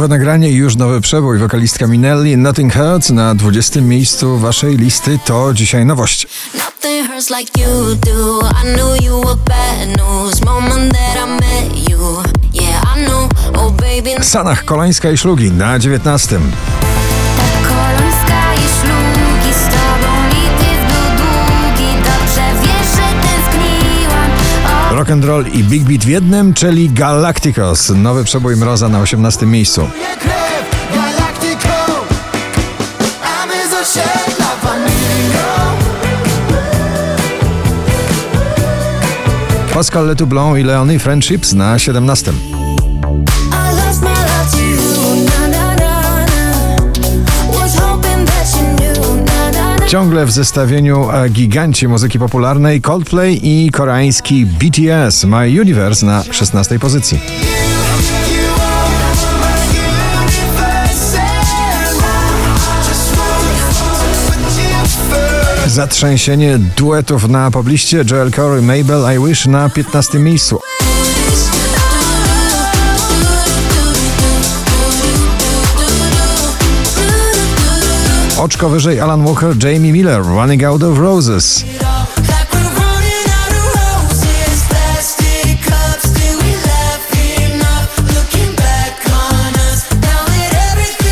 Nowe nagranie i już nowy przebój. Wokalistka Minelli, Nothing Hurts na 20. miejscu waszej listy to dzisiaj nowość. Sanach Kolańska i Szlugi na 19. Rock and roll i Big Beat w jednym, czyli Galacticos. Nowy przebój Mroza na 18. miejscu. Pascal Letoublon i Leonie Friendships na 17. Ciągle w zestawieniu e, giganci muzyki popularnej Coldplay i koreański BTS My Universe na 16. pozycji. Zatrzęsienie duetów na pobliście Joel Corey, Mabel I Wish na 15. miejscu. Oczko wyżej Alan Walker, Jamie Miller, Running Out of Roses.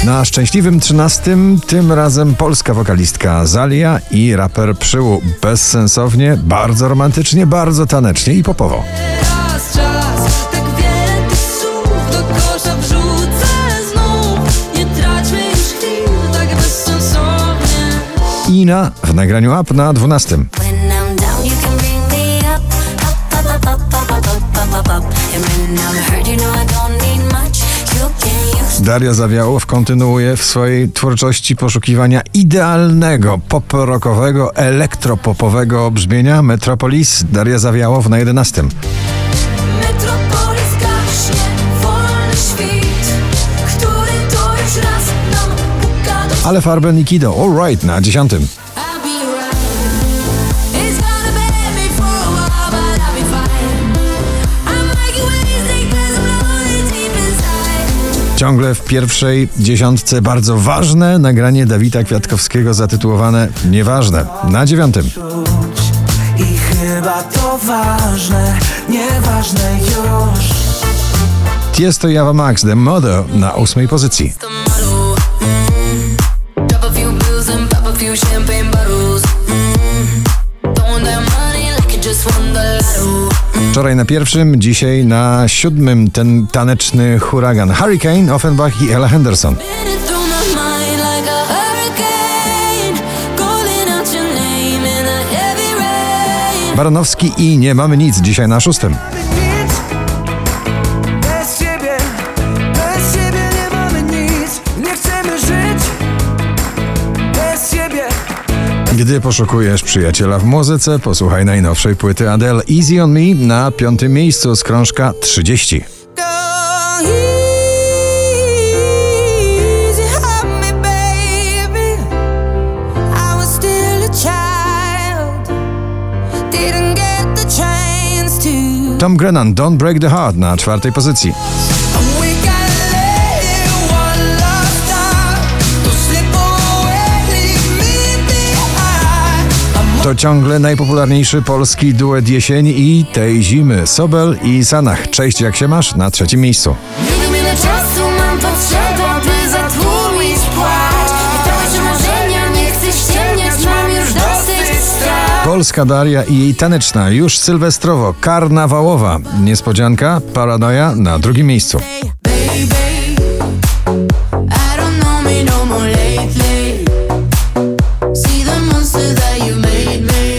Na szczęśliwym 13 tym razem polska wokalistka Zalia i raper Przyłu. Bezsensownie, bardzo romantycznie, bardzo tanecznie i popowo. Don't need much. You can use Daria Zawiałow kontynuuje w swojej twórczości poszukiwania idealnego pop-rockowego, elektropopowego brzmienia Metropolis. Daria Zawiałow na 11. ways because I'm lonely deep inside. Ciągle w pierwszej dziesiątce bardzo ważne nagranie Dawida Kwiatkowskiego zatytułowane Nieważne na 9. I chyba to ważne, nieważne już Tiesto Java Max The Mother na 8 pozycji. Few champagne bottles. Mm. Throwing that money like you just won the lotto. Wczoraj na pierwszym, dzisiaj na siódmym ten taneczny huragan Hurricane, Offenbach i Ella Henderson. Baranowski i Nie mamy nic dzisiaj na szóstym. Gdy poszukujesz przyjaciela w muzyce, posłuchaj najnowszej płyty Adele Easy on Me na piątym miejscu z krążka 30. Go easy on me, baby. I was still a child. Didn't get the chance to. Tom Grennan, Don't Break the Heart na czwartej pozycji. To ciągle najpopularniejszy polski duet jesieni i tej zimy. Sobel i Sanach. Cześć, jak się masz? Na trzecim miejscu. Nie wiem ile czasu mam potrzeba, by zatłumić płacz I to już marzenia, nie chcę ściemniać, mam już dosyć strach Polska Daria i jej taneczna, już sylwestrowo, karnawałowa. Niespodzianka, paranoja na drugim miejscu.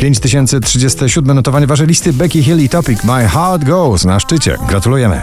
5037 notowanie waszej listy Becky Hill i Topic My Heart Goes na szczycie. Gratulujemy.